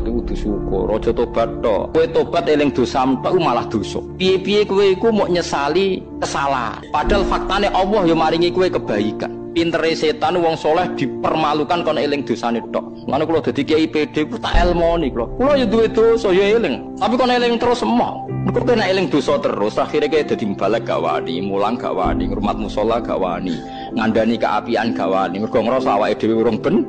tobat itu kudu syukur, aja tobat tok. Kowe tobat eling dosa tok malah dosa. Piye-piye kowe iku mau nyesali kesalahan. Padahal faktane Allah ya maringi kowe kebaikan. Pintere setan wong soleh dipermalukan kon eling dosane tok. Ngono kula dadi kiai PD ku tak elmoni kula. Kula ya duwe dosa ya eling. Tapi kon eling terus semua. Mergo kena eling dosa terus akhirnya kayak dadi balik gak wani, mulang gak wani, ngurmat musola gak wani, ngandani keapian gak wani. Mergo ngrasa awake dhewe urung ben